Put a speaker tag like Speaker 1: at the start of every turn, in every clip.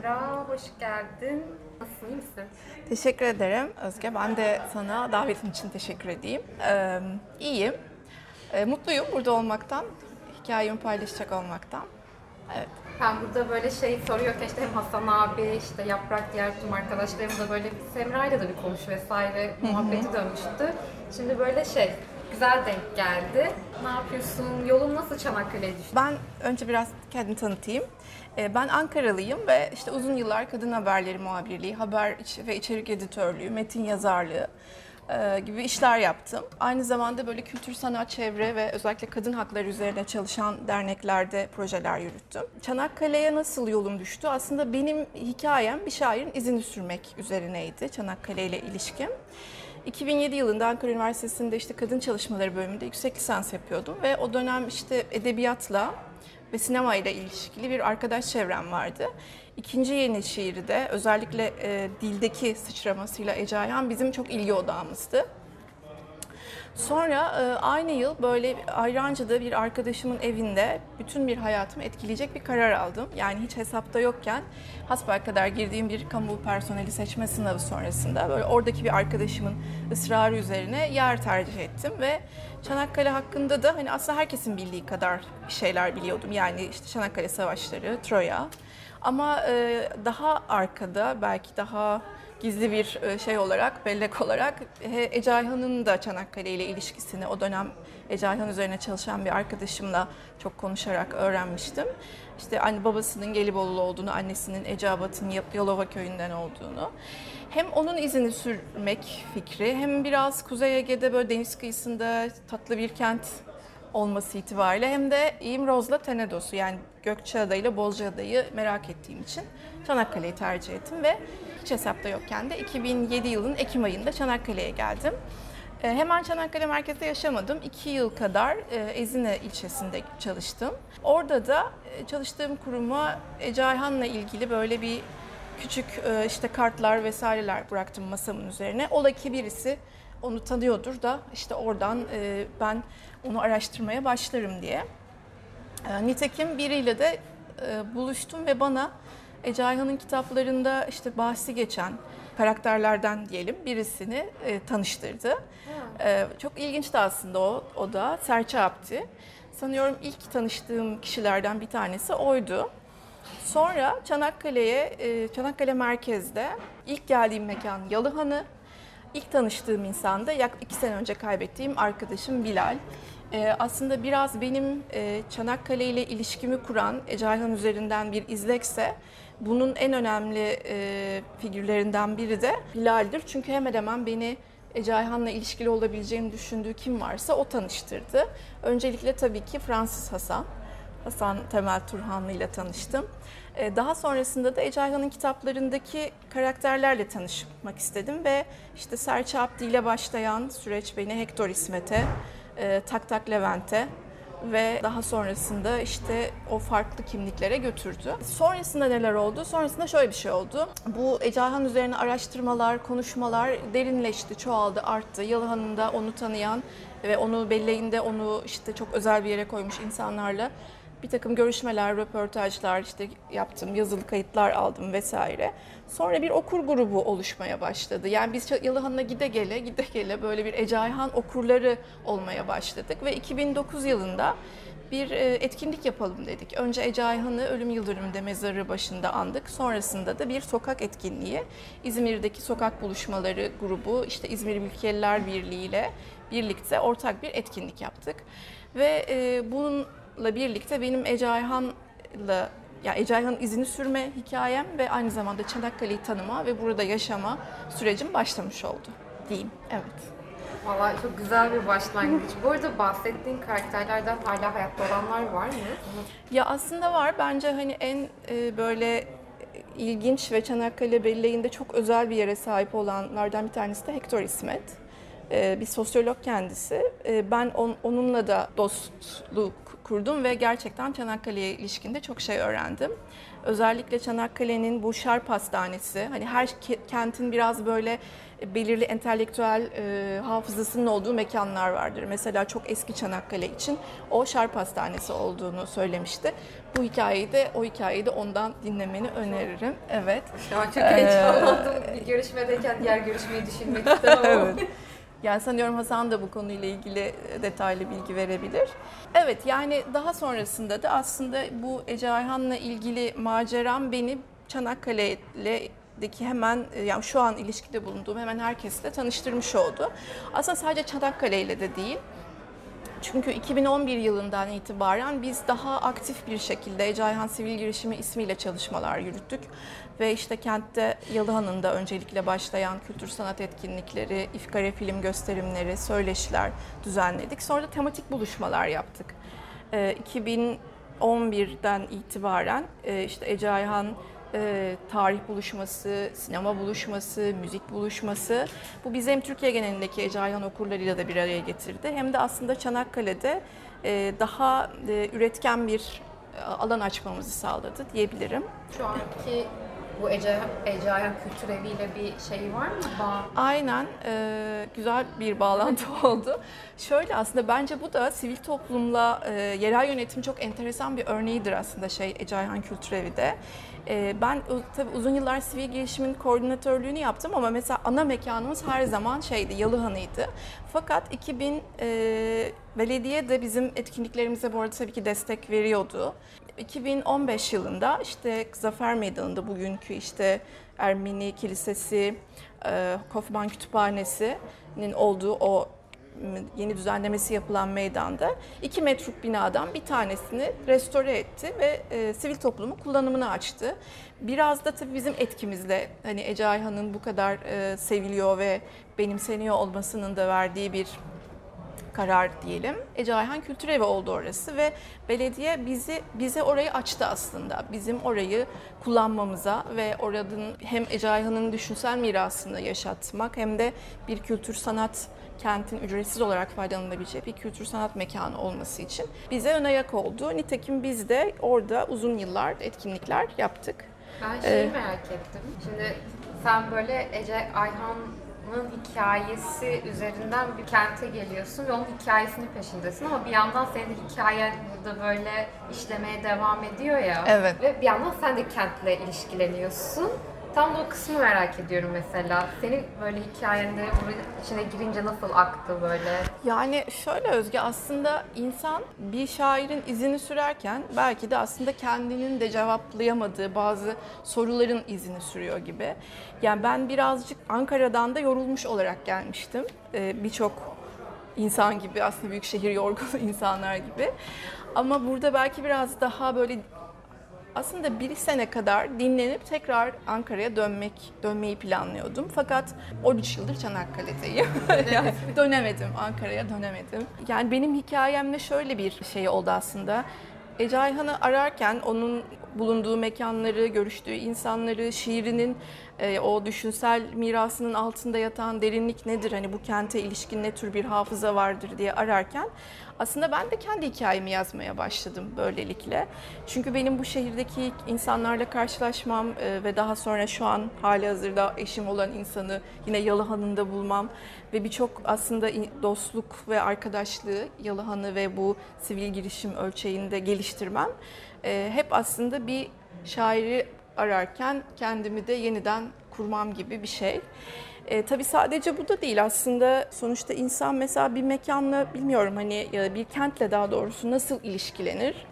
Speaker 1: Semra, hoş geldin. Nasılsın, iyi misin?
Speaker 2: Teşekkür ederim Özge. Ben de sana davetin için teşekkür edeyim. Ee, iyiyim. Ee, mutluyum burada olmaktan, hikayemi paylaşacak olmaktan. Evet.
Speaker 1: Ben burada böyle şey soruyorken işte hem Hasan abi, işte Yaprak, diğer tüm arkadaşlarım da böyle Semra'yla da bir konuş vesaire muhabbeti dönmüştü. Şimdi böyle şey, güzel denk geldi. Ne yapıyorsun? Yolun nasıl Çanakkale'ye düştü?
Speaker 2: Ben önce biraz kendimi tanıtayım. Ee, ben Ankaralıyım ve işte uzun yıllar kadın haberleri muhabirliği, haber ve içerik editörlüğü, metin yazarlığı e, gibi işler yaptım. Aynı zamanda böyle kültür, sanat, çevre ve özellikle kadın hakları üzerine çalışan derneklerde projeler yürüttüm. Çanakkale'ye nasıl yolum düştü? Aslında benim hikayem bir şairin izini sürmek üzerineydi Çanakkale ile ilişkim. 2007 yılında Ankara Üniversitesi'nde işte kadın çalışmaları bölümünde yüksek lisans yapıyordum ve o dönem işte edebiyatla ve sinema ile ilişkili bir arkadaş çevrem vardı. İkinci yeni şiiri de özellikle e, dildeki sıçramasıyla Ece Ayhan bizim çok ilgi odağımızdı. Sonra e, aynı yıl böyle Ayrancı'da bir arkadaşımın evinde bütün bir hayatımı etkileyecek bir karar aldım. Yani hiç hesapta yokken hasbelkader girdiğim bir kamu personeli seçme sınavı sonrasında böyle oradaki bir arkadaşımın ısrarı üzerine yer tercih ettim ve Çanakkale hakkında da hani aslında herkesin bildiği kadar şeyler biliyordum. Yani işte Çanakkale Savaşları, Troya. Ama e, daha arkada belki daha gizli bir e, şey olarak, bellek olarak e, Ece Ayhan'ın da Çanakkale ile ilişkisini o dönem Ece Ayhan üzerine çalışan bir arkadaşımla çok konuşarak öğrenmiştim. İşte anne babasının Gelibolu olduğunu, annesinin Eceabat'ın Yalova köyünden olduğunu. Hem onun izini sürmek fikri hem biraz Kuzey Ege'de böyle deniz kıyısında tatlı bir kent olması itibariyle hem de İmroz'la Tenedos'u yani Gökçeada ile Bozcaada'yı merak ettiğim için Çanakkale'yi tercih ettim ve hiç hesapta yokken de 2007 yılının Ekim ayında Çanakkale'ye geldim. E, Hemen Çanakkale merkezde yaşamadım. İki yıl kadar e, Ezine ilçesinde çalıştım. Orada da e, çalıştığım kuruma Ece Ayhan'la ilgili böyle bir küçük e, işte kartlar vesaireler bıraktım masamın üzerine. Ola ki birisi onu tanıyordur da işte oradan ben onu araştırmaya başlarım diye. E, Nitekim biriyle de e, buluştum ve bana Ece Ayhan'ın kitaplarında işte bahsi geçen karakterlerden diyelim birisini e, tanıştırdı. E, çok ilginçti aslında o, o da Serçe Abdi. Sanıyorum ilk tanıştığım kişilerden bir tanesi oydu. Sonra Çanakkale'ye, e, Çanakkale merkezde ilk geldiğim mekan Yalıhanı. İlk tanıştığım insan da yak iki sene önce kaybettiğim arkadaşım Bilal. E, aslında biraz benim e, Çanakkale ile ilişkimi kuran Ece Ayhan üzerinden bir izlekse bunun en önemli e, figürlerinden biri de Bilal'dir. Çünkü hemen hemen beni Ece Ayhan'la ilişkili olabileceğini düşündüğü kim varsa o tanıştırdı. Öncelikle tabii ki Fransız Hasan. Hasan Temel Turhanlı ile tanıştım. Ee, Daha sonrasında da Ece Ayhan'ın kitaplarındaki karakterlerle tanışmak istedim ve işte Serçe Abdi ile başlayan süreç beni Hector İsmet'e, e, Tak Tak Levent'e ve daha sonrasında işte o farklı kimliklere götürdü. Sonrasında neler oldu? Sonrasında şöyle bir şey oldu. Bu Ece Ayhan üzerine araştırmalar, konuşmalar derinleşti, çoğaldı, arttı. Yalıhan'ın da onu tanıyan ve onu belleğinde onu işte çok özel bir yere koymuş insanlarla bir takım görüşmeler, röportajlar işte yaptım, yazılı kayıtlar aldım vesaire. Sonra bir okur grubu oluşmaya başladı. Yani biz Yalıhan'a gide gele, gide gele böyle bir Ece Ayhan okurları olmaya başladık. Ve 2009 yılında bir e, etkinlik yapalım dedik. Önce Ece Ayhan'ı ölüm yıldönümünde mezarı başında andık. Sonrasında da bir sokak etkinliği. İzmir'deki sokak buluşmaları grubu, işte İzmir Mülkiyeliler Birliği ile birlikte ortak bir etkinlik yaptık. Ve e, bununla birlikte benim Ece Ayhan'la ya Ece Ayhan'ın izini sürme hikayem ve aynı zamanda Çanakkale'yi tanıma ve burada yaşama sürecim başlamış oldu diyeyim. Evet.
Speaker 1: Valla çok güzel bir başlangıç. Bu arada bahsettiğin karakterlerden hala hayatta olanlar var mı?
Speaker 2: Ya aslında var. Bence hani en e, böyle ilginç ve Çanakkale belleğinde çok özel bir yere sahip olanlardan bir tanesi de Hector İsmet. E, bir sosyolog kendisi. E, ben on, onunla da dostluk kurdum ve gerçekten Çanakkale'ye ilişkinde çok şey öğrendim. Özellikle Çanakkale'nin bu Şarp Hastanesi, hani her kentin biraz böyle belirli entelektüel e, hafızasının olduğu mekanlar vardır. Mesela çok eski Çanakkale için o Şarp Hastanesi olduğunu söylemişti. Bu hikayeyi de o hikayeyi de ondan dinlemeni öneririm. Evet.
Speaker 1: Şu an çok heyecanlandım. Bir görüşmedeyken diğer görüşmeyi düşünmek istemem
Speaker 2: evet. Yani sanıyorum Hasan da bu konuyla ilgili detaylı bilgi verebilir. Evet yani daha sonrasında da aslında bu Ece Ayhan'la ilgili maceram beni Çanakkale'deki hemen yani şu an ilişkide bulunduğum hemen herkesle tanıştırmış oldu. Aslında sadece Çanakkale ile de değil. Çünkü 2011 yılından itibaren biz daha aktif bir şekilde Ece Sivil Girişimi ismiyle çalışmalar yürüttük. Ve işte kentte Yalıhan'ın da öncelikle başlayan kültür sanat etkinlikleri, ifkare film gösterimleri, söyleşiler düzenledik. Sonra da tematik buluşmalar yaptık. 2011'den itibaren işte Ece Ayhan e, tarih buluşması, sinema buluşması, müzik buluşması. Bu bizi hem Türkiye genelindeki Ece Ayhan okurlarıyla da bir araya getirdi. Hem de aslında Çanakkale'de e, daha e, üretken bir e, alan açmamızı sağladı diyebilirim.
Speaker 1: Şu anki bu Ece, Ece Ayhan Kültür Evi ile bir şey var mı? Bağ?
Speaker 2: Aynen. E, güzel bir bağlantı oldu. Şöyle aslında bence bu da sivil toplumla e, yerel yönetim çok enteresan bir örneğidir aslında şey Ece Ayhan Kültür Evi'de. E, ben tabii uzun yıllar sivil gelişimin koordinatörlüğünü yaptım ama mesela ana mekanımız her zaman şeydi, Yalıhan'ıydı. Fakat 2000 e, belediye de bizim etkinliklerimize bu arada tabii ki destek veriyordu. 2015 yılında işte Zafer Meydanı'nda bugünkü işte Ermeni Kilisesi, e, Kofman Kütüphanesi'nin olduğu o yeni düzenlemesi yapılan meydanda iki metruk binadan bir tanesini restore etti ve e, sivil toplumu kullanımını açtı. Biraz da tabii bizim etkimizle hani Ece Ayhan'ın bu kadar e, seviliyor ve benimseniyor olmasının da verdiği bir karar diyelim. Ece Ayhan Kültür Evi oldu orası ve belediye bizi bize orayı açtı aslında. Bizim orayı kullanmamıza ve oranın hem Ece Ayhan'ın düşünsel mirasını yaşatmak hem de bir kültür sanat kentin ücretsiz olarak faydalanabileceği bir kültür sanat mekanı olması için bize ön ayak oldu. Nitekim biz de orada uzun yıllar etkinlikler yaptık.
Speaker 1: Ben şeyi ee, merak ettim. Şimdi sen böyle Ece Ayhan'ın hikayesi üzerinden bir kente geliyorsun ve onun hikayesinin peşindesin ama bir yandan senin hikayen burada böyle işlemeye devam ediyor ya.
Speaker 2: Evet.
Speaker 1: Ve bir yandan sen de kentle ilişkileniyorsun. Tam da o kısmı merak ediyorum mesela. Senin böyle hikayende içine girince nasıl aktı böyle?
Speaker 2: Yani şöyle Özge aslında insan bir şairin izini sürerken belki de aslında kendinin de cevaplayamadığı bazı soruların izini sürüyor gibi. Yani ben birazcık Ankara'dan da yorulmuş olarak gelmiştim. Ee, Birçok insan gibi aslında büyük şehir yorgun insanlar gibi. Ama burada belki biraz daha böyle aslında bir sene kadar dinlenip tekrar Ankara'ya dönmek dönmeyi planlıyordum. Fakat 13 yıldır Çanakkale'deyim. yani dönemedim, Ankara'ya dönemedim. Yani benim hikayemde şöyle bir şey oldu aslında. Ece Ayhan'ı ararken onun bulunduğu mekanları, görüştüğü insanları, şiirinin e, o düşünsel mirasının altında yatan derinlik nedir? Hani bu kente ilişkin ne tür bir hafıza vardır diye ararken aslında ben de kendi hikayemi yazmaya başladım böylelikle. Çünkü benim bu şehirdeki insanlarla karşılaşmam e, ve daha sonra şu an hali hazırda eşim olan insanı yine Yalıhan'ında bulmam ve birçok aslında dostluk ve arkadaşlığı Yalıhan'ı ve bu sivil girişim ölçeğinde geliştirmem e, hep aslında bir şairi ararken kendimi de yeniden kurmam gibi bir şey. E, tabii sadece bu da değil aslında sonuçta insan mesela bir mekanla bilmiyorum hani ya bir kentle daha doğrusu nasıl ilişkilenir?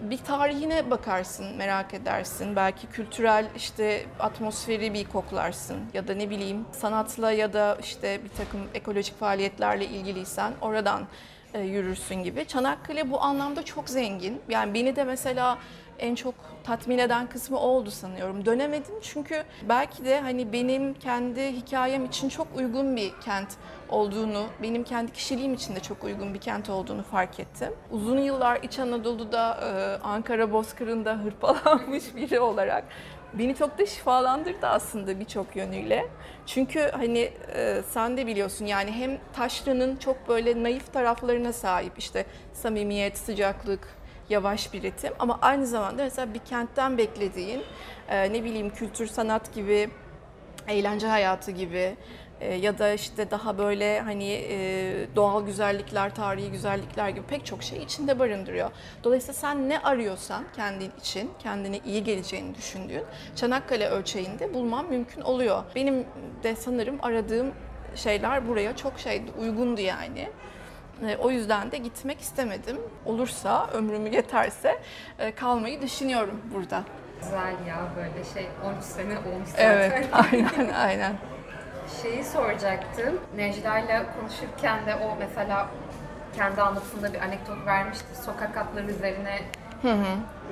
Speaker 2: Bir tarihine bakarsın, merak edersin. Belki kültürel işte atmosferi bir koklarsın ya da ne bileyim sanatla ya da işte bir takım ekolojik faaliyetlerle ilgiliysen oradan e, yürürsün gibi. Çanakkale bu anlamda çok zengin. Yani beni de mesela en çok tatmin eden kısmı oldu sanıyorum. Dönemedim çünkü belki de hani benim kendi hikayem için çok uygun bir kent olduğunu, benim kendi kişiliğim için de çok uygun bir kent olduğunu fark ettim. Uzun yıllar İç Anadolu'da, e, Ankara Bozkırı'nda hırpalanmış biri olarak beni çok da şifalandırdı aslında birçok yönüyle. Çünkü hani e, sen de biliyorsun yani hem taşrının çok böyle naif taraflarına sahip işte samimiyet, sıcaklık, yavaş bir ritim ama aynı zamanda mesela bir kentten beklediğin e, ne bileyim kültür sanat gibi eğlence hayatı gibi e, ya da işte daha böyle hani e, doğal güzellikler, tarihi güzellikler gibi pek çok şey içinde barındırıyor. Dolayısıyla sen ne arıyorsan kendin için, kendine iyi geleceğini düşündüğün Çanakkale ölçeğinde bulman mümkün oluyor. Benim de sanırım aradığım şeyler buraya çok şeydi, uygundu yani. E, O yüzden de gitmek istemedim. Olursa, ömrümü yeterse e, kalmayı düşünüyorum burada.
Speaker 1: Güzel ya böyle şey 13 sene olmuş zaten.
Speaker 2: Evet, aynen, aynen.
Speaker 1: Şeyi soracaktım. Necla ile konuşurken de o mesela kendi anlatısında bir anekdot vermişti. Sokak atları üzerine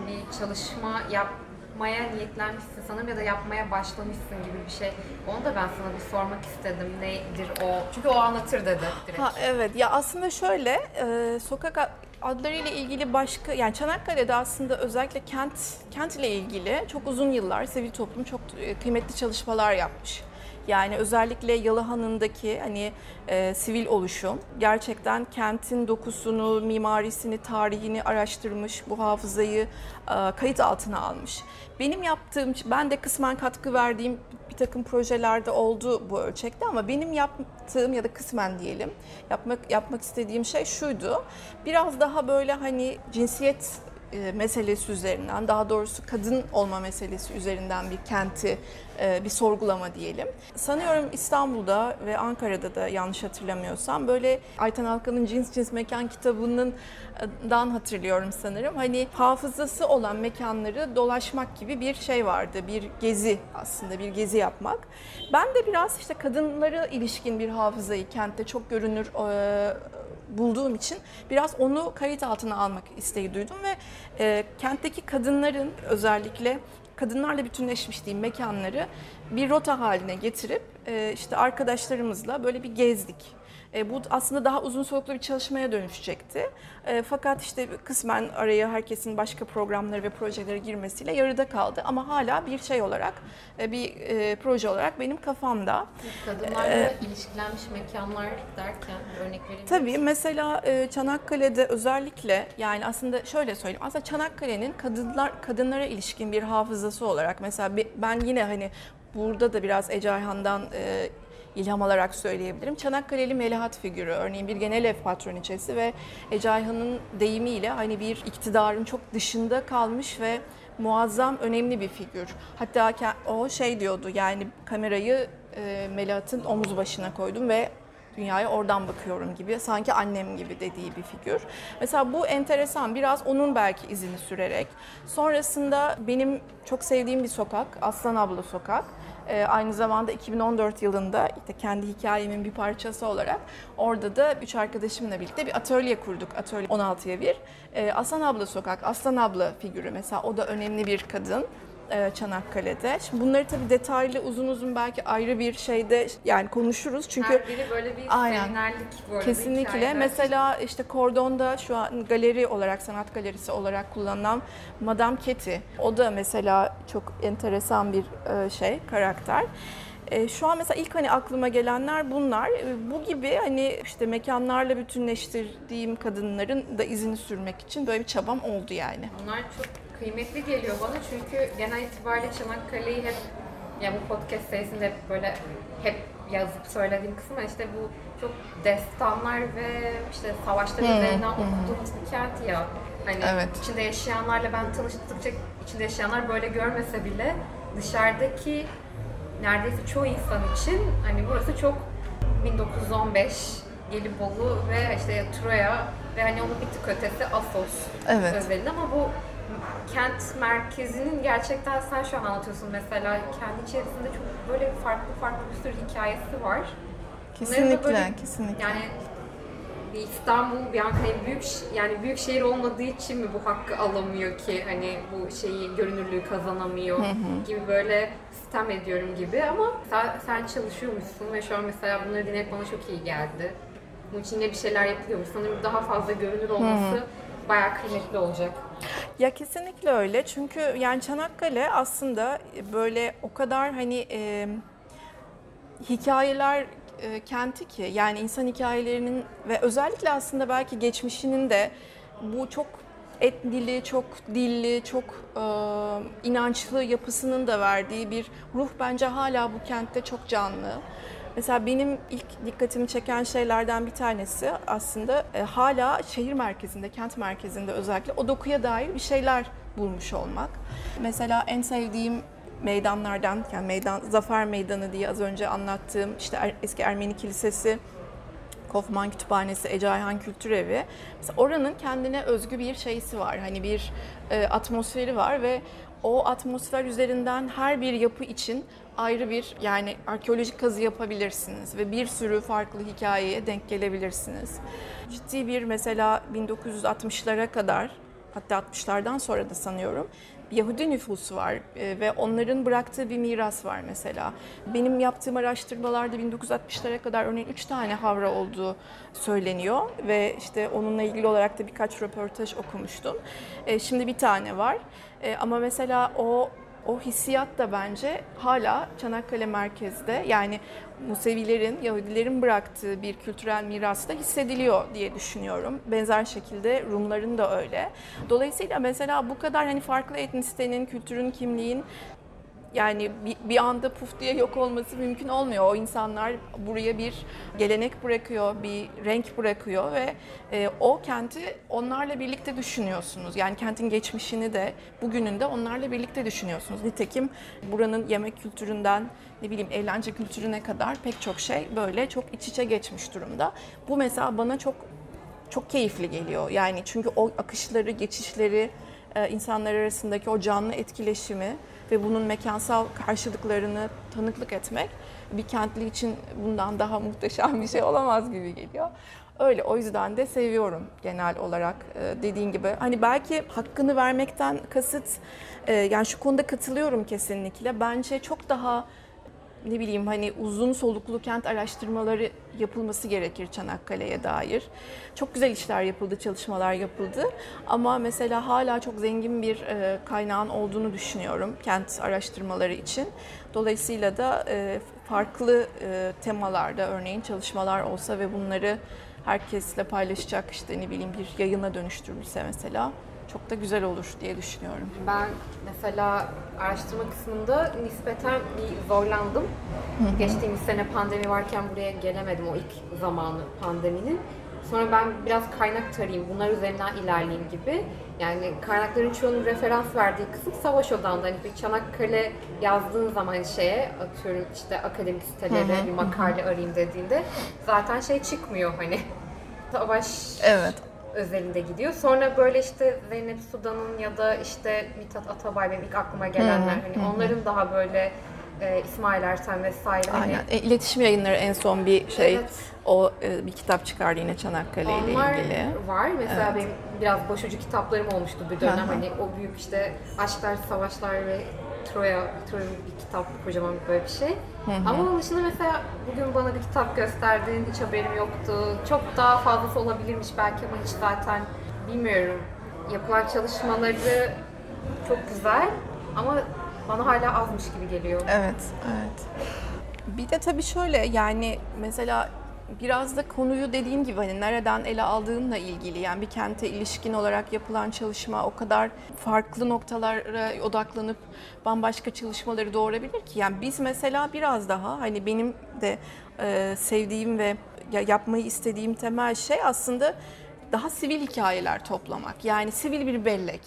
Speaker 1: bir çalışma yapmaya niyetlenmişsin sanırım ya da yapmaya başlamışsın gibi bir şey. Onu da ben sana bir sormak istedim. Nedir o? Çünkü o anlatır dedi direkt.
Speaker 2: Ha evet ya aslında şöyle e, sokak ad- adlarıyla ilgili başka yani Çanakkale'de aslında özellikle kent kent ile ilgili çok uzun yıllar sivil toplum çok e, kıymetli çalışmalar yapmış. Yani özellikle Yalıhan'ındaki hani e, sivil oluşum gerçekten kentin dokusunu, mimarisini, tarihini araştırmış, bu hafızayı e, kayıt altına almış. Benim yaptığım, ben de kısmen katkı verdiğim bir takım projelerde oldu bu ölçekte ama benim yaptığım ya da kısmen diyelim yapmak yapmak istediğim şey şuydu. Biraz daha böyle hani cinsiyet e, meselesi üzerinden, daha doğrusu kadın olma meselesi üzerinden bir kenti e, bir sorgulama diyelim. Sanıyorum İstanbul'da ve Ankara'da da yanlış hatırlamıyorsam böyle Ayten Alkan'ın Cins Cins Mekan kitabının e, dan hatırlıyorum sanırım. Hani hafızası olan mekanları dolaşmak gibi bir şey vardı. Bir gezi aslında bir gezi yapmak. Ben de biraz işte kadınlara ilişkin bir hafızayı kentte çok görünür e, bulduğum için biraz onu kayıt altına almak isteği duydum ve e, kentteki kadınların özellikle kadınlarla bütünleşmiş diyeyim mekanları bir rota haline getirip e, işte arkadaşlarımızla böyle bir gezdik. E, bu aslında daha uzun soluklu bir çalışmaya dönüşecekti. E, fakat işte kısmen araya herkesin başka programları ve projelere girmesiyle yarıda kaldı. Ama hala bir şey olarak, e, bir e, proje olarak benim kafamda.
Speaker 1: Kadınlarla ilişkilenmiş mekanlar derken örnek verebilir
Speaker 2: Tabii mesela e, Çanakkale'de özellikle yani aslında şöyle söyleyeyim. Aslında Çanakkale'nin kadınlar kadınlara ilişkin bir hafızası olarak mesela ben yine hani burada da biraz Ece Ayhan'dan e, ilham alarak söyleyebilirim. Çanakkale'li Melahat figürü örneğin bir genel ev patroniçesi ve Ece Ayhan'ın deyimiyle hani bir iktidarın çok dışında kalmış ve muazzam önemli bir figür. Hatta o şey diyordu yani kamerayı e, Melahat'ın omuz başına koydum ve dünyaya oradan bakıyorum gibi sanki annem gibi dediği bir figür. Mesela bu enteresan biraz onun belki izini sürerek. Sonrasında benim çok sevdiğim bir sokak Aslan Abla Sokak. Ee, aynı zamanda 2014 yılında işte kendi hikayemin bir parçası olarak orada da üç arkadaşımla birlikte bir atölye kurduk. Atölye 16'ya bir. Ee, Aslan Abla Sokak, Aslan Abla figürü mesela o da önemli bir kadın e, Çanakkale'de. Şimdi bunları tabii detaylı uzun uzun belki ayrı bir şeyde yani konuşuruz. Çünkü
Speaker 1: Her biri böyle bir
Speaker 2: Aynen.
Speaker 1: arada.
Speaker 2: Kesinlikle.
Speaker 1: hikayeler.
Speaker 2: Mesela işte Kordon'da şu an galeri olarak, sanat galerisi olarak kullanılan Madame Ketty. O da mesela çok enteresan bir e, şey, karakter. E, Şu an mesela ilk hani aklıma gelenler bunlar. E, Bu gibi hani işte mekanlarla bütünleştirdiğim kadınların da izini sürmek için böyle bir çabam oldu yani.
Speaker 1: Bunlar çok kıymetli geliyor bana çünkü genel itibariyle Çanakkale'yi hep ya bu podcast serisinde hep böyle hep yazıp söylediğim kısım işte bu çok destanlar ve işte savaşlar üzerinden okuduğumuz bir kent ya. Hani
Speaker 2: Evet.
Speaker 1: içinde yaşayanlarla ben tanıştıkça içinde yaşayanlar böyle görmese bile dışarıdaki neredeyse çoğu insan için hani burası çok 1915 Gelibolu ve işte Troya ve hani onun bir tık ötesi Asos
Speaker 2: Evet.
Speaker 1: özelinde ama bu kent merkezinin gerçekten sen şu an anlatıyorsun mesela kendi içerisinde çok böyle farklı farklı bir sürü hikayesi var.
Speaker 2: Kesinlikle,
Speaker 1: böyle-
Speaker 2: kesinlikle.
Speaker 1: Yani bir İstanbul, bir Ankara büyük ş- yani büyük şehir olmadığı için mi bu hakkı alamıyor ki hani bu şeyi görünürlüğü kazanamıyor gibi böyle sistem ediyorum gibi ama sen, sen çalışıyormuşsun ve şu an mesela bunları dinlemek bana çok iyi geldi. Bunun için de bir şeyler yapılıyormuş. Sanırım daha fazla görünür olması bayağı kıymetli olacak.
Speaker 2: Ya kesinlikle öyle çünkü yani Çanakkale aslında böyle o kadar hani e, hikayeler e, kenti ki yani insan hikayelerinin ve özellikle aslında belki geçmişinin de bu çok etnili, çok dilli, çok e, inançlı yapısının da verdiği bir ruh bence hala bu kentte çok canlı. Mesela benim ilk dikkatimi çeken şeylerden bir tanesi aslında e, hala şehir merkezinde, kent merkezinde özellikle o dokuya dair bir şeyler bulmuş olmak. Mesela en sevdiğim meydanlardan, yani meydan Zafer Meydanı diye az önce anlattığım işte Er- eski Ermeni Kilisesi, Kofman Kütüphanesi, Ece Ayhan Kültür Evi. Mesela oranın kendine özgü bir şeysi var. Hani bir e, atmosferi var ve o atmosfer üzerinden her bir yapı için ayrı bir yani arkeolojik kazı yapabilirsiniz ve bir sürü farklı hikayeye denk gelebilirsiniz. Ciddi bir mesela 1960'lara kadar hatta 60'lardan sonra da sanıyorum Yahudi nüfusu var e, ve onların bıraktığı bir miras var mesela. Benim yaptığım araştırmalarda 1960'lara kadar örneğin 3 tane havra olduğu söyleniyor ve işte onunla ilgili olarak da birkaç röportaj okumuştum. E, Şimdi bir tane var E, ama mesela o o hissiyat da bence hala Çanakkale merkezde yani Musevilerin, Yahudilerin bıraktığı bir kültürel miras da hissediliyor diye düşünüyorum. Benzer şekilde Rumların da öyle. Dolayısıyla mesela bu kadar hani farklı etnisitenin, kültürün, kimliğin yani bir, anda puf diye yok olması mümkün olmuyor. O insanlar buraya bir gelenek bırakıyor, bir renk bırakıyor ve e, o kenti onlarla birlikte düşünüyorsunuz. Yani kentin geçmişini de bugünün de onlarla birlikte düşünüyorsunuz. Nitekim buranın yemek kültüründen ne bileyim eğlence kültürüne kadar pek çok şey böyle çok iç içe geçmiş durumda. Bu mesela bana çok çok keyifli geliyor. Yani çünkü o akışları, geçişleri, e, insanlar arasındaki o canlı etkileşimi ve bunun mekansal karşılıklarını tanıklık etmek bir kentli için bundan daha muhteşem bir şey olamaz gibi geliyor. Öyle o yüzden de seviyorum genel olarak E, dediğin gibi. Hani belki hakkını vermekten kasıt e, yani şu konuda katılıyorum kesinlikle. Bence çok daha ne bileyim hani uzun soluklu kent araştırmaları yapılması gerekir Çanakkale'ye dair. Çok güzel işler yapıldı, çalışmalar yapıldı ama mesela hala çok zengin bir e, kaynağın olduğunu düşünüyorum kent araştırmaları için. Dolayısıyla da e, farklı e, temalarda örneğin çalışmalar olsa ve bunları herkesle paylaşacak işte ne bileyim bir yayına dönüştürülse mesela çok da güzel olur diye düşünüyorum.
Speaker 1: Ben mesela araştırma kısmında nispeten bir zorlandım. Geçtiğimiz sene pandemi varken buraya gelemedim o ilk zamanı pandeminin. Sonra ben biraz kaynak tarayayım, bunlar üzerinden ilerleyeyim gibi. Yani kaynakların çoğunun referans verdiği kısım savaş odağında. Hani bir Çanakkale yazdığın zaman şeye atıyorum işte akademik sitelere bir makale arayayım dediğinde zaten şey çıkmıyor hani. Savaş
Speaker 2: Evet.
Speaker 1: Özelinde gidiyor. Sonra böyle işte Zeynep Sudan'ın ya da işte Mithat Atabay benim ilk aklıma gelenler hani onların daha böyle e, İsmail Erten vesaire hani
Speaker 2: Aynen. E, iletişim yayınları en son bir şey
Speaker 1: Evet.
Speaker 2: o e, bir kitap çıkardı yine Çanakkale ile ilgili.
Speaker 1: var. Mesela
Speaker 2: Evet.
Speaker 1: benim biraz başucu kitaplarım olmuştu bir dönem.
Speaker 2: Hı hı.
Speaker 1: hani o büyük işte Aşklar, Savaşlar ve Troya, Troya'nın bir kitap kocaman böyle bir şey. Ama onun dışında mesela bugün bana bir kitap gösterdin, hiç haberim yoktu. Çok daha fazlası olabilirmiş belki ama hiç zaten bilmiyorum. Yapılan çalışmaları çok güzel ama bana hala azmış gibi geliyor.
Speaker 2: Evet, evet. Bir de tabii şöyle yani mesela biraz da konuyu dediğim gibi hani nereden ele aldığınla ilgili yani bir kente ilişkin olarak yapılan çalışma o kadar farklı noktalara odaklanıp bambaşka çalışmaları doğurabilir ki yani biz mesela biraz daha hani benim de e, sevdiğim ve ya- yapmayı istediğim temel şey aslında daha sivil hikayeler toplamak. Yani sivil bir bellek.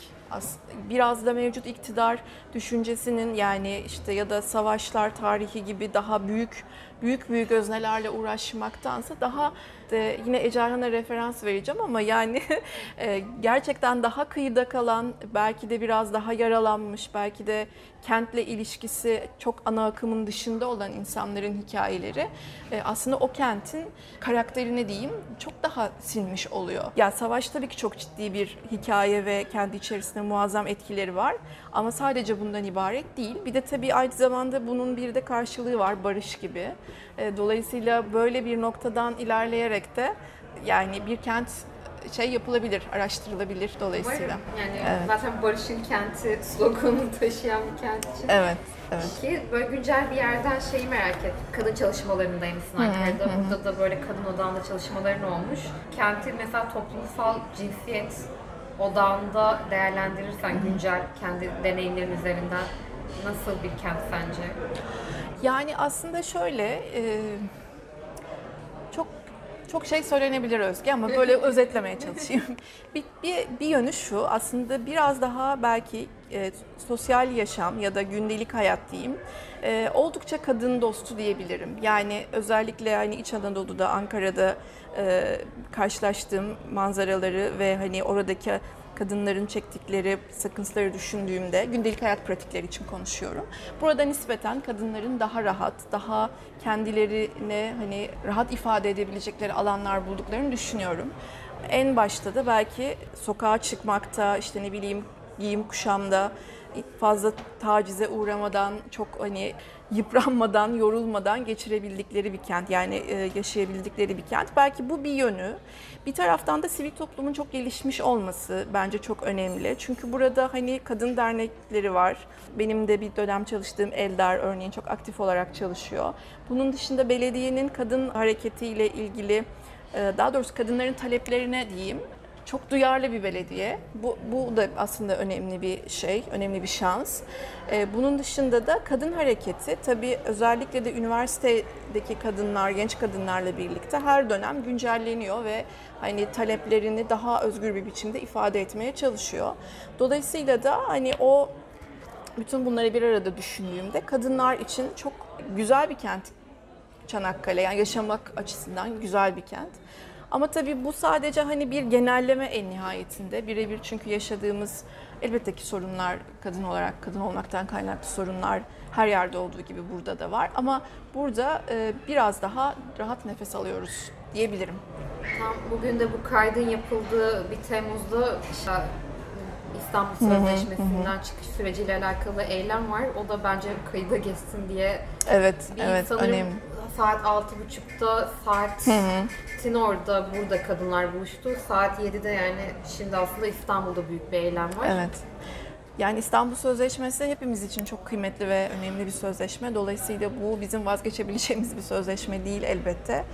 Speaker 2: Biraz da mevcut iktidar düşüncesinin yani işte ya da savaşlar tarihi gibi daha büyük büyük büyük öznelerle uğraşmaktansa daha de yine Ecarhan'a referans vereceğim ama yani e, gerçekten daha kıyıda kalan belki de biraz daha yaralanmış belki de kentle ilişkisi çok ana akımın dışında olan insanların hikayeleri e, aslında o kentin karakterini diyeyim çok daha sinmiş oluyor. Ya savaş tabii ki çok ciddi bir hikaye ve kendi içerisinde muazzam etkileri var ama sadece bundan ibaret değil. Bir de tabii aynı zamanda bunun bir de karşılığı var barış gibi. E, Dolayısıyla böyle bir noktadan ilerleyerek de yani bir kent şey yapılabilir, araştırılabilir dolayısıyla.
Speaker 1: Umarım. Yani
Speaker 2: Evet.
Speaker 1: zaten Barış'ın kenti sloganını taşıyan bir kent için.
Speaker 2: Evet, evet.
Speaker 1: Ki böyle güncel bir yerden şeyi merak ettim. Kadın çalışmalarındaymışsın Ankara'da. Burada da böyle kadın odağında çalışmaların olmuş. Kenti mesela toplumsal cinsiyet odağında değerlendirirsen güncel kendi deneyimlerin üzerinden nasıl bir kent sence?
Speaker 2: Yani aslında şöyle e, çok çok şey söylenebilir Özge ama böyle özetlemeye çalışayım. Bir, bir, bir yönü şu aslında biraz daha belki e, sosyal yaşam ya da gündelik hayat diyeyim e, oldukça kadın dostu diyebilirim. Yani özellikle hani İç Anadolu'da, Ankara'da e, karşılaştığım manzaraları ve hani oradaki kadınların çektikleri sıkıntıları düşündüğümde gündelik hayat pratikleri için konuşuyorum. Burada nispeten kadınların daha rahat, daha kendilerine hani rahat ifade edebilecekleri alanlar bulduklarını düşünüyorum. En başta da belki sokağa çıkmakta, işte ne bileyim giyim kuşamda fazla tacize uğramadan, çok hani yıpranmadan, yorulmadan geçirebildikleri bir kent. Yani e, yaşayabildikleri bir kent. Belki bu bir yönü. Bir taraftan da sivil toplumun çok gelişmiş olması bence çok önemli. Çünkü burada hani kadın dernekleri var. Benim de bir dönem çalıştığım Eldar örneğin çok aktif olarak çalışıyor. Bunun dışında belediyenin kadın hareketiyle ilgili e, daha doğrusu kadınların taleplerine diyeyim çok duyarlı bir belediye. Bu, bu da aslında önemli bir şey, önemli bir şans. Ee, bunun dışında da kadın hareketi tabii özellikle de üniversitedeki kadınlar, genç kadınlarla birlikte her dönem güncelleniyor ve hani taleplerini daha özgür bir biçimde ifade etmeye çalışıyor. Dolayısıyla da hani o bütün bunları bir arada düşündüğümde kadınlar için çok güzel bir kent Çanakkale. Yani yaşamak açısından güzel bir kent. Ama tabii bu sadece hani bir genelleme en nihayetinde. Birebir çünkü yaşadığımız elbette ki sorunlar kadın olarak, kadın olmaktan kaynaklı sorunlar her yerde olduğu gibi burada da var. Ama burada e, biraz daha rahat nefes alıyoruz diyebilirim.
Speaker 1: Tam bugün de bu kaydın yapıldığı bir Temmuz'da işte İstanbul Sözleşmesi'nden çıkış süreciyle alakalı eylem var. O da bence kayıda geçsin diye
Speaker 2: Evet,
Speaker 1: bir
Speaker 2: evet önemli.
Speaker 1: Saat 6.30'da saatin orada burada kadınlar buluştu. Saat 7'de yani şimdi aslında İstanbul'da büyük bir eylem var.
Speaker 2: Evet. Yani İstanbul Sözleşmesi hepimiz için çok kıymetli ve önemli bir sözleşme. Dolayısıyla bu bizim vazgeçebileceğimiz bir sözleşme değil elbette.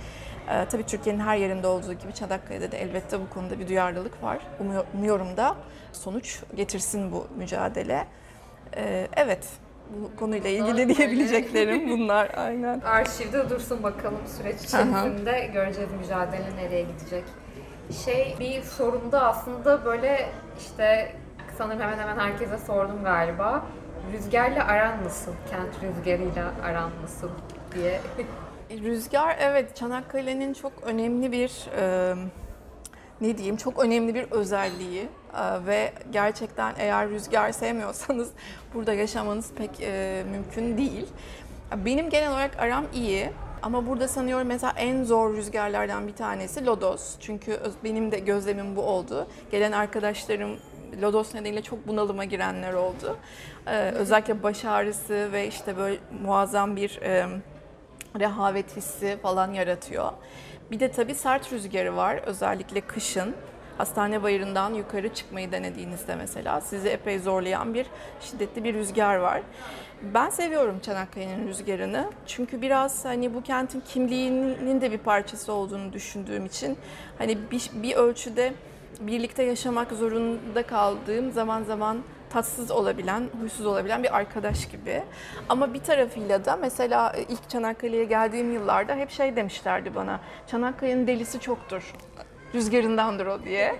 Speaker 2: Ee, tabii Türkiye'nin her yerinde olduğu gibi Çanakkale'de de elbette bu konuda bir duyarlılık var. Umuyor- Umuyorum da sonuç getirsin bu mücadele. Ee, evet, bu konuyla ilgili
Speaker 1: Böyle.
Speaker 2: diyebileceklerim bunlar aynen.
Speaker 1: Arşivde dursun bakalım süreç içerisinde göreceğiz mücadele nereye gidecek. Şey bir sorumda aslında böyle işte sanırım hemen hemen herkese sordum galiba. Rüzgarla aran nasıl? Kent rüzgarıyla aran nasıl diye.
Speaker 2: Rüzgar evet Çanakkale'nin çok önemli bir e, ne diyeyim çok önemli bir özelliği ve gerçekten eğer rüzgar sevmiyorsanız burada yaşamanız pek e, mümkün değil. Benim genel olarak aram iyi ama burada sanıyorum mesela en zor rüzgarlardan bir tanesi lodos. Çünkü benim de gözlemim bu oldu. Gelen arkadaşlarım lodos nedeniyle çok bunalıma girenler oldu. E, özellikle baş ağrısı ve işte böyle muazzam bir e, rehavet hissi falan yaratıyor. Bir de tabii sert rüzgarı var özellikle kışın. Hastane bayırından yukarı çıkmayı denediğinizde mesela sizi epey zorlayan bir şiddetli bir rüzgar var. Ben seviyorum Çanakkale'nin rüzgarını. Çünkü biraz hani bu kentin kimliğinin de bir parçası olduğunu düşündüğüm için hani bir, bir ölçüde birlikte yaşamak zorunda kaldığım zaman zaman tatsız olabilen, huysuz olabilen bir arkadaş gibi. Ama bir tarafıyla da mesela ilk Çanakkale'ye geldiğim yıllarda hep şey demişlerdi bana. Çanakkale'nin delisi çoktur. Rüzgarındandır o diye.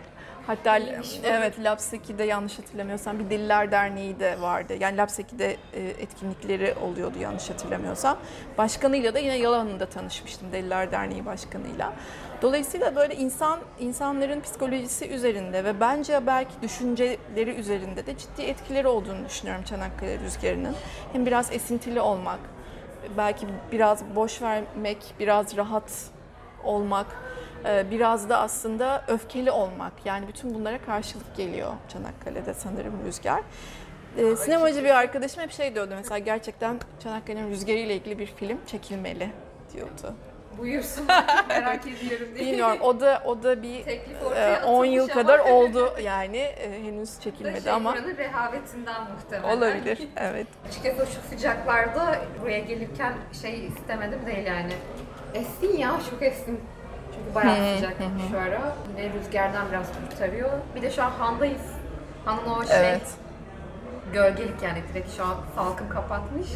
Speaker 2: Hatta evet Lapseki'de yanlış hatırlamıyorsam bir Deliler Derneği de vardı. Yani Lapseki'de e, etkinlikleri oluyordu yanlış hatırlamıyorsam. Başkanıyla da yine Yalan'ında tanışmıştım Deliler Derneği başkanıyla. Dolayısıyla böyle insan insanların psikolojisi üzerinde ve bence belki düşünceleri üzerinde de ciddi etkileri olduğunu düşünüyorum Çanakkale rüzgarının. Hem biraz esintili olmak, belki biraz boş vermek, biraz rahat olmak, biraz da aslında öfkeli olmak. Yani bütün bunlara karşılık geliyor Çanakkale'de sanırım rüzgar. E, sinemacı bir arkadaşım hep şey diyordu mesela gerçekten Çanakkale'nin rüzgarı ile ilgili bir film çekilmeli diyordu.
Speaker 1: buyursun merak ediyorum diye.
Speaker 2: Bilmiyorum o da o da bir
Speaker 1: Teklif ortaya
Speaker 2: e, 10 yıl kadar
Speaker 1: ama-
Speaker 2: oldu yani e, henüz çekilmedi
Speaker 1: şey,
Speaker 2: ama
Speaker 1: buranın rehavetinden muhtemelen.
Speaker 2: olabilir. Evet.
Speaker 1: Açıkçası şu sıcaklarda buraya gelirken şey istemedim değil yani. Essin ya çok essin. Bayağı sıcak şu ara. Yine rüzgardan biraz kurtarıyor. Bir de şu an Han'dayız. Han'ın o şey
Speaker 2: Evet.
Speaker 1: gölgelik yani direkt şu an salkım kapatmış.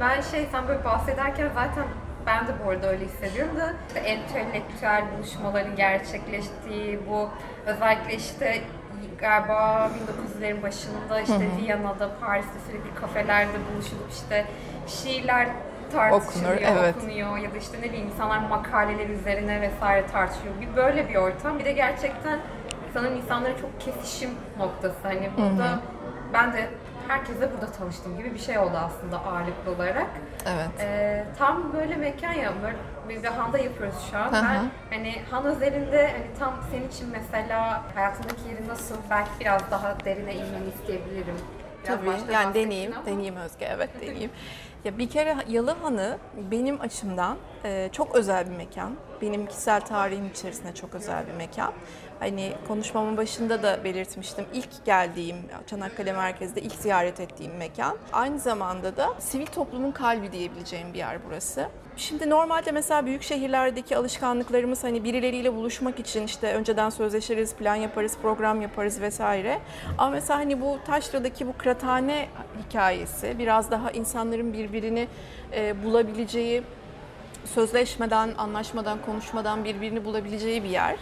Speaker 1: Ben şey sen böyle bahsederken zaten ben de bu arada öyle hissediyorum da işte entelektüel buluşmaların gerçekleştiği bu özellikle işte galiba 1900'lerin başında işte Viyana'da, Paris'te sürekli kafelerde buluşulup işte şiirler tartışılıyor,
Speaker 2: Okunur, evet.
Speaker 1: okunuyor ya da işte ne bileyim insanlar makaleler üzerine vesaire tartışıyor. Bir böyle bir ortam. Bir de gerçekten sanırım insanların çok kesişim noktası. Hani burada ben de herkesle burada tanıştığım gibi bir şey oldu aslında ağırlıklı olarak.
Speaker 2: Evet.
Speaker 1: Ee, tam böyle mekan ya, böyle biz de Han'da yapıyoruz şu an.
Speaker 2: Hı hı.
Speaker 1: Ben hani Han özelinde hani tam senin için mesela hayatındaki yeri nasıl belki biraz daha derine inmeni isteyebilirim. Biraz
Speaker 2: Tabii yani
Speaker 1: ama.
Speaker 2: deneyeyim Özge evet deneyeyim. Ya bir kere Yalıhanı benim açımdan e, çok özel bir mekan. Benim kişisel tarihim içerisinde çok özel bir mekan. Hani konuşmamın başında da belirtmiştim. İlk geldiğim Çanakkale merkezde ilk ziyaret ettiğim mekan. Aynı zamanda da sivil toplumun kalbi diyebileceğim bir yer burası. Şimdi normalde mesela büyük şehirlerdeki alışkanlıklarımız hani birileriyle buluşmak için işte önceden sözleşiriz, plan yaparız, program yaparız vesaire. Ama mesela hani bu Taşra'daki bu kıraathane hikayesi biraz daha insanların birbirini e, bulabileceği, sözleşmeden, anlaşmadan, konuşmadan birbirini bulabileceği bir yer.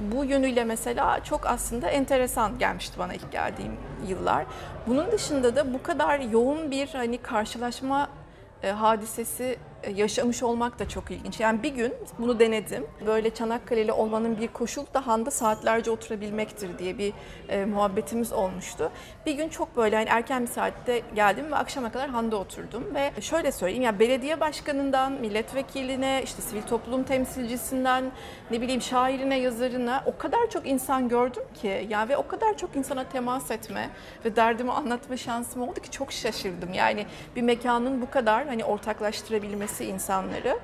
Speaker 2: Bu yönüyle mesela çok aslında enteresan gelmişti bana ilk geldiğim yıllar. Bunun dışında da bu kadar yoğun bir hani karşılaşma e, hadisesi yaşamış olmak da çok ilginç. Yani bir gün bunu denedim. Böyle Çanakkale'li olmanın bir koşul da Han'da saatlerce oturabilmektir diye bir e, muhabbetimiz olmuştu. Bir gün çok böyle hani erken bir saatte geldim ve akşama kadar Han'da oturdum ve şöyle söyleyeyim ya belediye başkanından milletvekiline işte sivil toplum temsilcisinden ne bileyim şairine yazarına o kadar çok insan gördüm ki ya ve o kadar çok insana temas etme ve derdimi anlatma şansım oldu ki çok şaşırdım. Yani bir mekanın bu kadar hani ortaklaştırabilmesi insanları.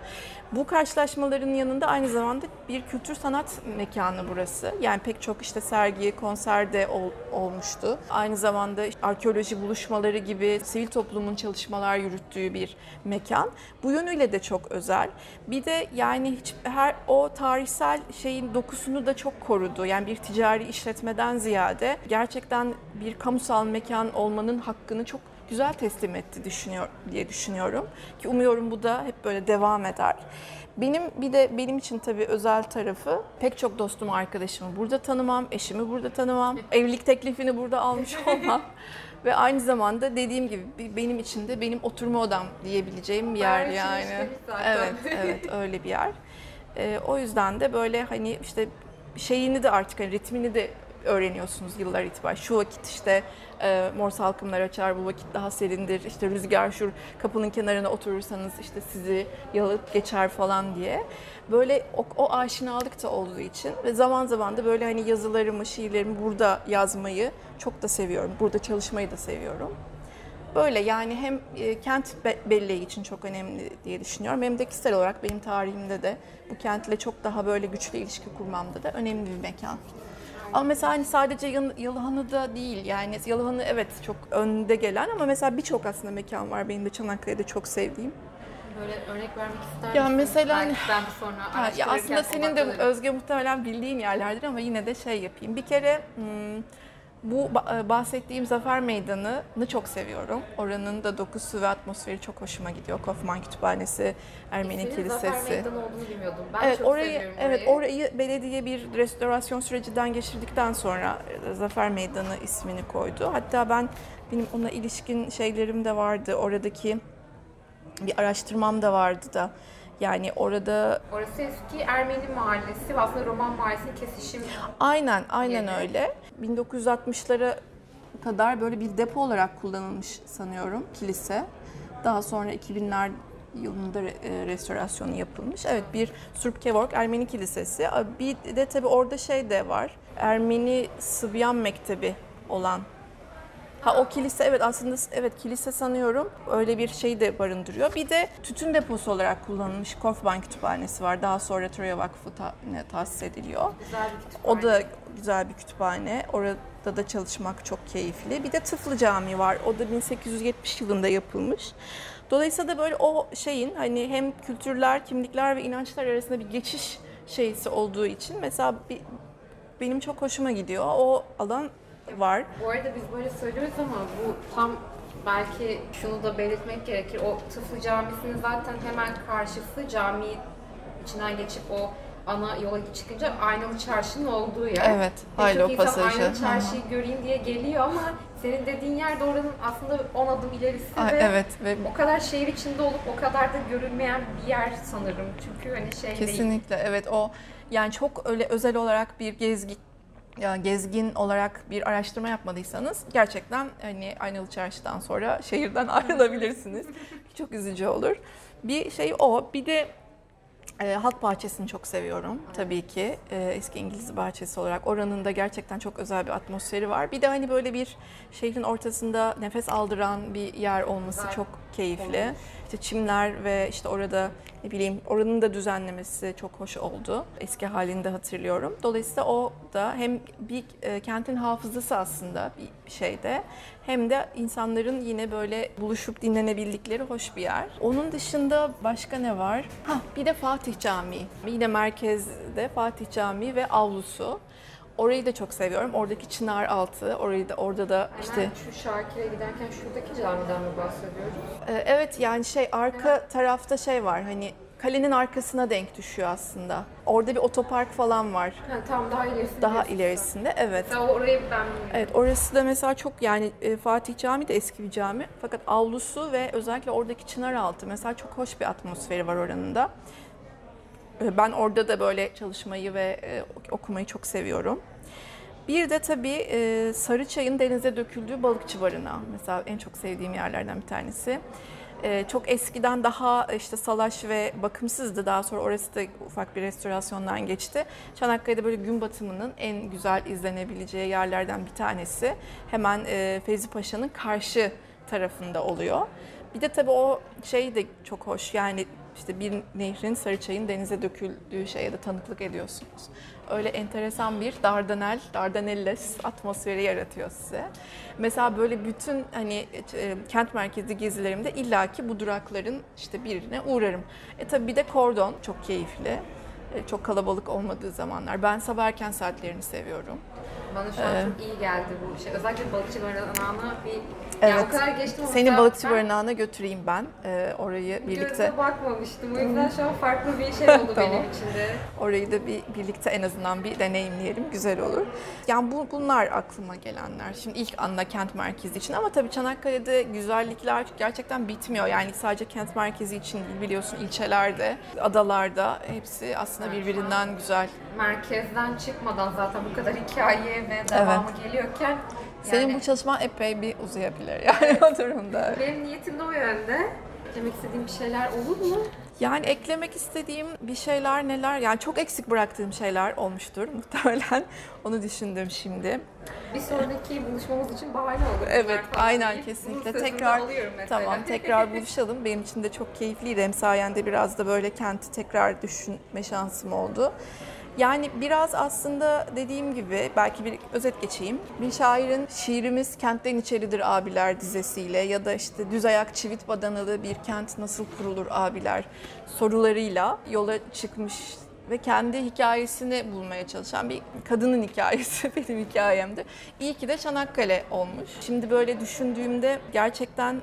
Speaker 2: Bu karşılaşmaların yanında aynı zamanda bir kültür sanat mekanı burası. Yani pek çok işte sergi, konser de ol- olmuştu. Aynı zamanda arkeoloji buluşmaları gibi sivil toplumun çalışmalar yürüttüğü bir mekan. Bu yönüyle de çok özel. Bir de yani hiç her o tarihsel şeyin dokusunu da çok korudu. Yani bir ticari işletmeden ziyade gerçekten bir kamusal mekan olmanın hakkını çok güzel teslim etti düşünüyor diye düşünüyorum ki umuyorum bu da hep böyle devam eder. Benim bir de benim için tabii özel tarafı pek çok dostumu arkadaşımı burada tanımam, eşimi burada tanımam, evlilik teklifini burada almış olmam ve aynı zamanda dediğim gibi benim için de benim oturma odam diyebileceğim bir yer
Speaker 1: Bayağı
Speaker 2: yani. Evet, evet öyle bir yer. Ee, o yüzden de böyle hani işte şeyini de artık hani ritmini de öğreniyorsunuz yıllar itibariyle. Şu vakit işte e, mor salkımlar açar, bu vakit daha serindir. İşte rüzgar şu kapının kenarına oturursanız işte sizi yalıp geçer falan diye. Böyle o, o aşinalık da olduğu için ve zaman zaman da böyle hani yazılarımı, şiirlerimi burada yazmayı çok da seviyorum. Burada çalışmayı da seviyorum. Böyle yani hem e, kent be- belleği için çok önemli diye düşünüyorum. Hem de kişisel olarak benim tarihimde de bu kentle çok daha böyle güçlü ilişki kurmamda da önemli bir mekan. Ama mesela hani sadece Yan- Yalıhanı'da değil yani Yalıhanı evet çok önde gelen ama mesela birçok aslında mekan var benim de Çanakkale'de çok sevdiğim.
Speaker 1: Böyle örnek vermek ister
Speaker 2: Ya
Speaker 1: misin?
Speaker 2: mesela-
Speaker 1: Belki ben sonra
Speaker 2: Ha, ya aslında senin de. Özge muhtemelen bildiğin yerlerdir ama yine de şey yapayım. Bir kere hmm, bu ba- bahsettiğim Zafer Meydanı'nı çok seviyorum. Oranın da dokusu ve atmosferi çok hoşuma gidiyor. Kaufman Kütüphanesi, Ermeni
Speaker 1: İsminin Zafer
Speaker 2: Kilisesi.
Speaker 1: Meydanı olduğunu bilmiyordum. Ben
Speaker 2: Evet
Speaker 1: çok
Speaker 2: orayı
Speaker 1: seviyorum
Speaker 2: evet
Speaker 1: orayı.
Speaker 2: orayı belediye bir restorasyon sürecinden geçirdikten sonra e, Zafer Meydanı ismini koydu. Hatta ben benim ona ilişkin şeylerim de vardı. Oradaki bir araştırmam da vardı da. Yani orada
Speaker 1: Orası eski Ermeni mahallesi aslında Roman mahallesinin kesişim
Speaker 2: Aynen, aynen
Speaker 1: Yeri.
Speaker 2: öyle. 1960'lara kadar böyle bir depo olarak kullanılmış sanıyorum kilise. Daha sonra 2000'ler yılında e, restorasyonu yapılmış. Evet bir Surpkevork Ermeni kilisesi. Bir de tabii orada şey de var. Ermeni Sıbyan Mektebi olan Ha o kilise evet aslında evet kilise sanıyorum öyle bir şey de barındırıyor. Bir de tütün deposu olarak kullanılmış Korfban Kütüphanesi var. Daha sonra Troya Vakfı ta, ne, tahsis ediliyor.
Speaker 1: Güzel bir kütüphane.
Speaker 2: O da güzel bir kütüphane. Orada da çalışmak çok keyifli. Bir de Tıflı Camii var. O da 1870 yılında yapılmış. Dolayısıyla da böyle o şeyin hani hem kültürler, kimlikler ve inançlar arasında bir geçiş şeysi olduğu için mesela bir, benim çok hoşuma gidiyor. O alan var.
Speaker 1: Bu arada biz böyle söylüyoruz ama bu tam belki şunu da belirtmek gerekir. O Tıflı Camisi'nin zaten hemen karşısı cami içinden geçip o ana yola çıkınca Aynalı Çarşı'nın olduğu yer.
Speaker 2: Evet,
Speaker 1: Pek
Speaker 2: Haylo
Speaker 1: çok insan
Speaker 2: Pasajı.
Speaker 1: Aynalı Çarşı'yı göreyim diye geliyor ama senin dediğin yer de oranın aslında 10 adım ilerisi
Speaker 2: Ay,
Speaker 1: ve
Speaker 2: evet ve
Speaker 1: o kadar şehir içinde olup o kadar da görülmeyen bir yer sanırım. Çünkü hani şey değil.
Speaker 2: Kesinlikle evet o yani çok öyle özel olarak bir gezgi ya gezgin olarak bir araştırma yapmadıysanız gerçekten hani Aynalı Çarşı'dan sonra şehirden ayrılabilirsiniz. çok üzücü olur. Bir şey o. Bir de e, Halk Bahçesi'ni çok seviyorum tabii ki. E, eski İngiliz bahçesi olarak. Oranın da gerçekten çok özel bir atmosferi var. Bir de hani böyle bir şehrin ortasında nefes aldıran bir yer olması çok keyifli. İşte çimler ve işte orada ne bileyim oranın da düzenlemesi çok hoş oldu. Eski halinde hatırlıyorum. Dolayısıyla o da hem bir e, kentin hafızası aslında bir şeyde hem de insanların yine böyle buluşup dinlenebildikleri hoş bir yer. Onun dışında başka ne var? Ha bir de Fatih Camii. Yine merkezde Fatih Camii ve avlusu. Orayı da çok seviyorum. Oradaki çınar altı, orayı da orada da işte
Speaker 1: Hemen şu Şarkı'ya giderken şuradaki camiden mi bahsediyoruz?
Speaker 2: ee, Evet yani şey arka tarafta şey var hani kalenin arkasına denk düşüyor aslında. Orada bir otopark falan var.
Speaker 1: Ha, tam daha ilerisinde.
Speaker 2: Daha ilerisinde evet.
Speaker 1: Mesela orayı ben.
Speaker 2: Evet orası da mesela çok yani e, Fatih Camii de eski bir cami. Fakat avlusu ve özellikle oradaki çınar altı mesela çok hoş bir atmosferi var oranın da. E, Ben orada da böyle çalışmayı ve e, okumayı çok seviyorum. Bir de tabii e, Sarıçay'ın denize döküldüğü balıkçı barınağı. Mesela en çok sevdiğim yerlerden bir tanesi. E, Çok eskiden daha işte salaş ve bakımsızdı. Daha sonra orası da ufak bir restorasyondan geçti. Çanakkale'de böyle gün batımının en güzel izlenebileceği yerlerden bir tanesi. Hemen Fevzi Paşa'nın karşı tarafında oluyor. Bir de tabii o şey de çok hoş. Yani işte bir nehrin Sarıçay'ın denize döküldüğü şeye de tanıklık ediyorsunuz. Öyle enteresan bir Dardanel, Dardanelles atmosferi yaratıyor size. Mesela böyle bütün hani e, kent merkezi gezilerimde illaki bu durakların işte birine uğrarım. E tabii bir de kordon çok keyifli. E, çok kalabalık olmadığı zamanlar. Ben sabah erken saatlerini seviyorum.
Speaker 1: Bana şu an
Speaker 2: Ee,
Speaker 1: çok iyi geldi bu şey. Özellikle balıkçı barınağına bir... Yani
Speaker 2: Evet.
Speaker 1: o kadar geçtim
Speaker 2: Seni balıkçı
Speaker 1: ben
Speaker 2: barınağına götüreyim ben. E, orayı birlikte
Speaker 1: Gözüme bakmamıştım. O yüzden şu an farklı bir şey oldu
Speaker 2: Tamam.
Speaker 1: benim için de.
Speaker 2: Orayı da bir birlikte en azından bir deneyimleyelim. Güzel olur. Yani bu, bunlar aklıma gelenler. Şimdi ilk anda kent merkezi için ama tabii Çanakkale'de güzellikler gerçekten bitmiyor. Yani sadece kent merkezi için değil biliyorsun ilçelerde, adalarda hepsi aslında birbirinden güzel.
Speaker 1: Merkezden çıkmadan zaten bu kadar hikaye ve devamı geliyorken
Speaker 2: Senin
Speaker 1: yani
Speaker 2: bu çalışman epey bir uzayabilir yani o durumda.
Speaker 1: benim niyetim de o yönde. Demek istediğim bir şeyler olur mu?
Speaker 2: Yani eklemek istediğim bir şeyler neler? Yani çok eksik bıraktığım şeyler olmuştur muhtemelen. Onu düşündüm şimdi.
Speaker 1: Bir sonraki buluşmamız için bahane olur.
Speaker 2: Evet, aynen kesinlikle. Tekrar tamam, tekrar buluşalım. Benim için de çok keyifliydi. Hem sayende biraz da böyle kenti tekrar düşünme şansım oldu. Yani biraz aslında dediğim gibi belki bir özet geçeyim. Bir şairin şiirimiz kentten içeridir abiler dizesiyle ya da işte düz ayak çivit badanalı bir kent nasıl kurulur abiler sorularıyla yola çıkmış ve kendi hikayesini bulmaya çalışan bir kadının hikayesi benim hikayemdi. İyi ki de Çanakkale olmuş. Şimdi böyle düşündüğümde gerçekten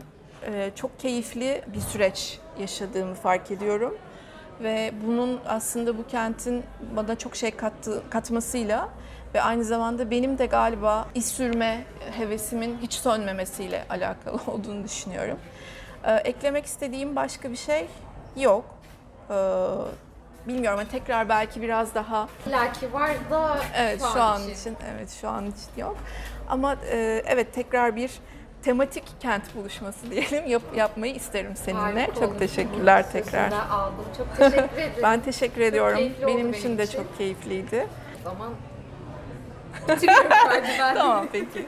Speaker 2: çok keyifli bir süreç yaşadığımı fark ediyorum. Ve bunun aslında bu kentin bana çok şey kattı, katmasıyla ve aynı zamanda benim de galiba iz sürme hevesimin hiç sönmemesiyle alakalı olduğunu düşünüyorum. Ee, eklemek istediğim başka bir şey yok. Ee, bilmiyorum ama tekrar belki biraz daha
Speaker 1: İllaki var da
Speaker 2: evet şu an için evet şu an için yok. Ama e, evet tekrar bir tematik kent buluşması diyelim yap, yapmayı isterim seninle.
Speaker 1: Harika
Speaker 2: çok
Speaker 1: olmuş.
Speaker 2: teşekkürler
Speaker 1: Bunun
Speaker 2: tekrar.
Speaker 1: aldım. Çok teşekkür ederim.
Speaker 2: ben teşekkür ediyorum. Benim,
Speaker 1: benim
Speaker 2: için de çok keyifliydi.
Speaker 1: O zaman ben.
Speaker 2: tamam peki.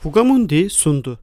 Speaker 3: Fugamundi sundu.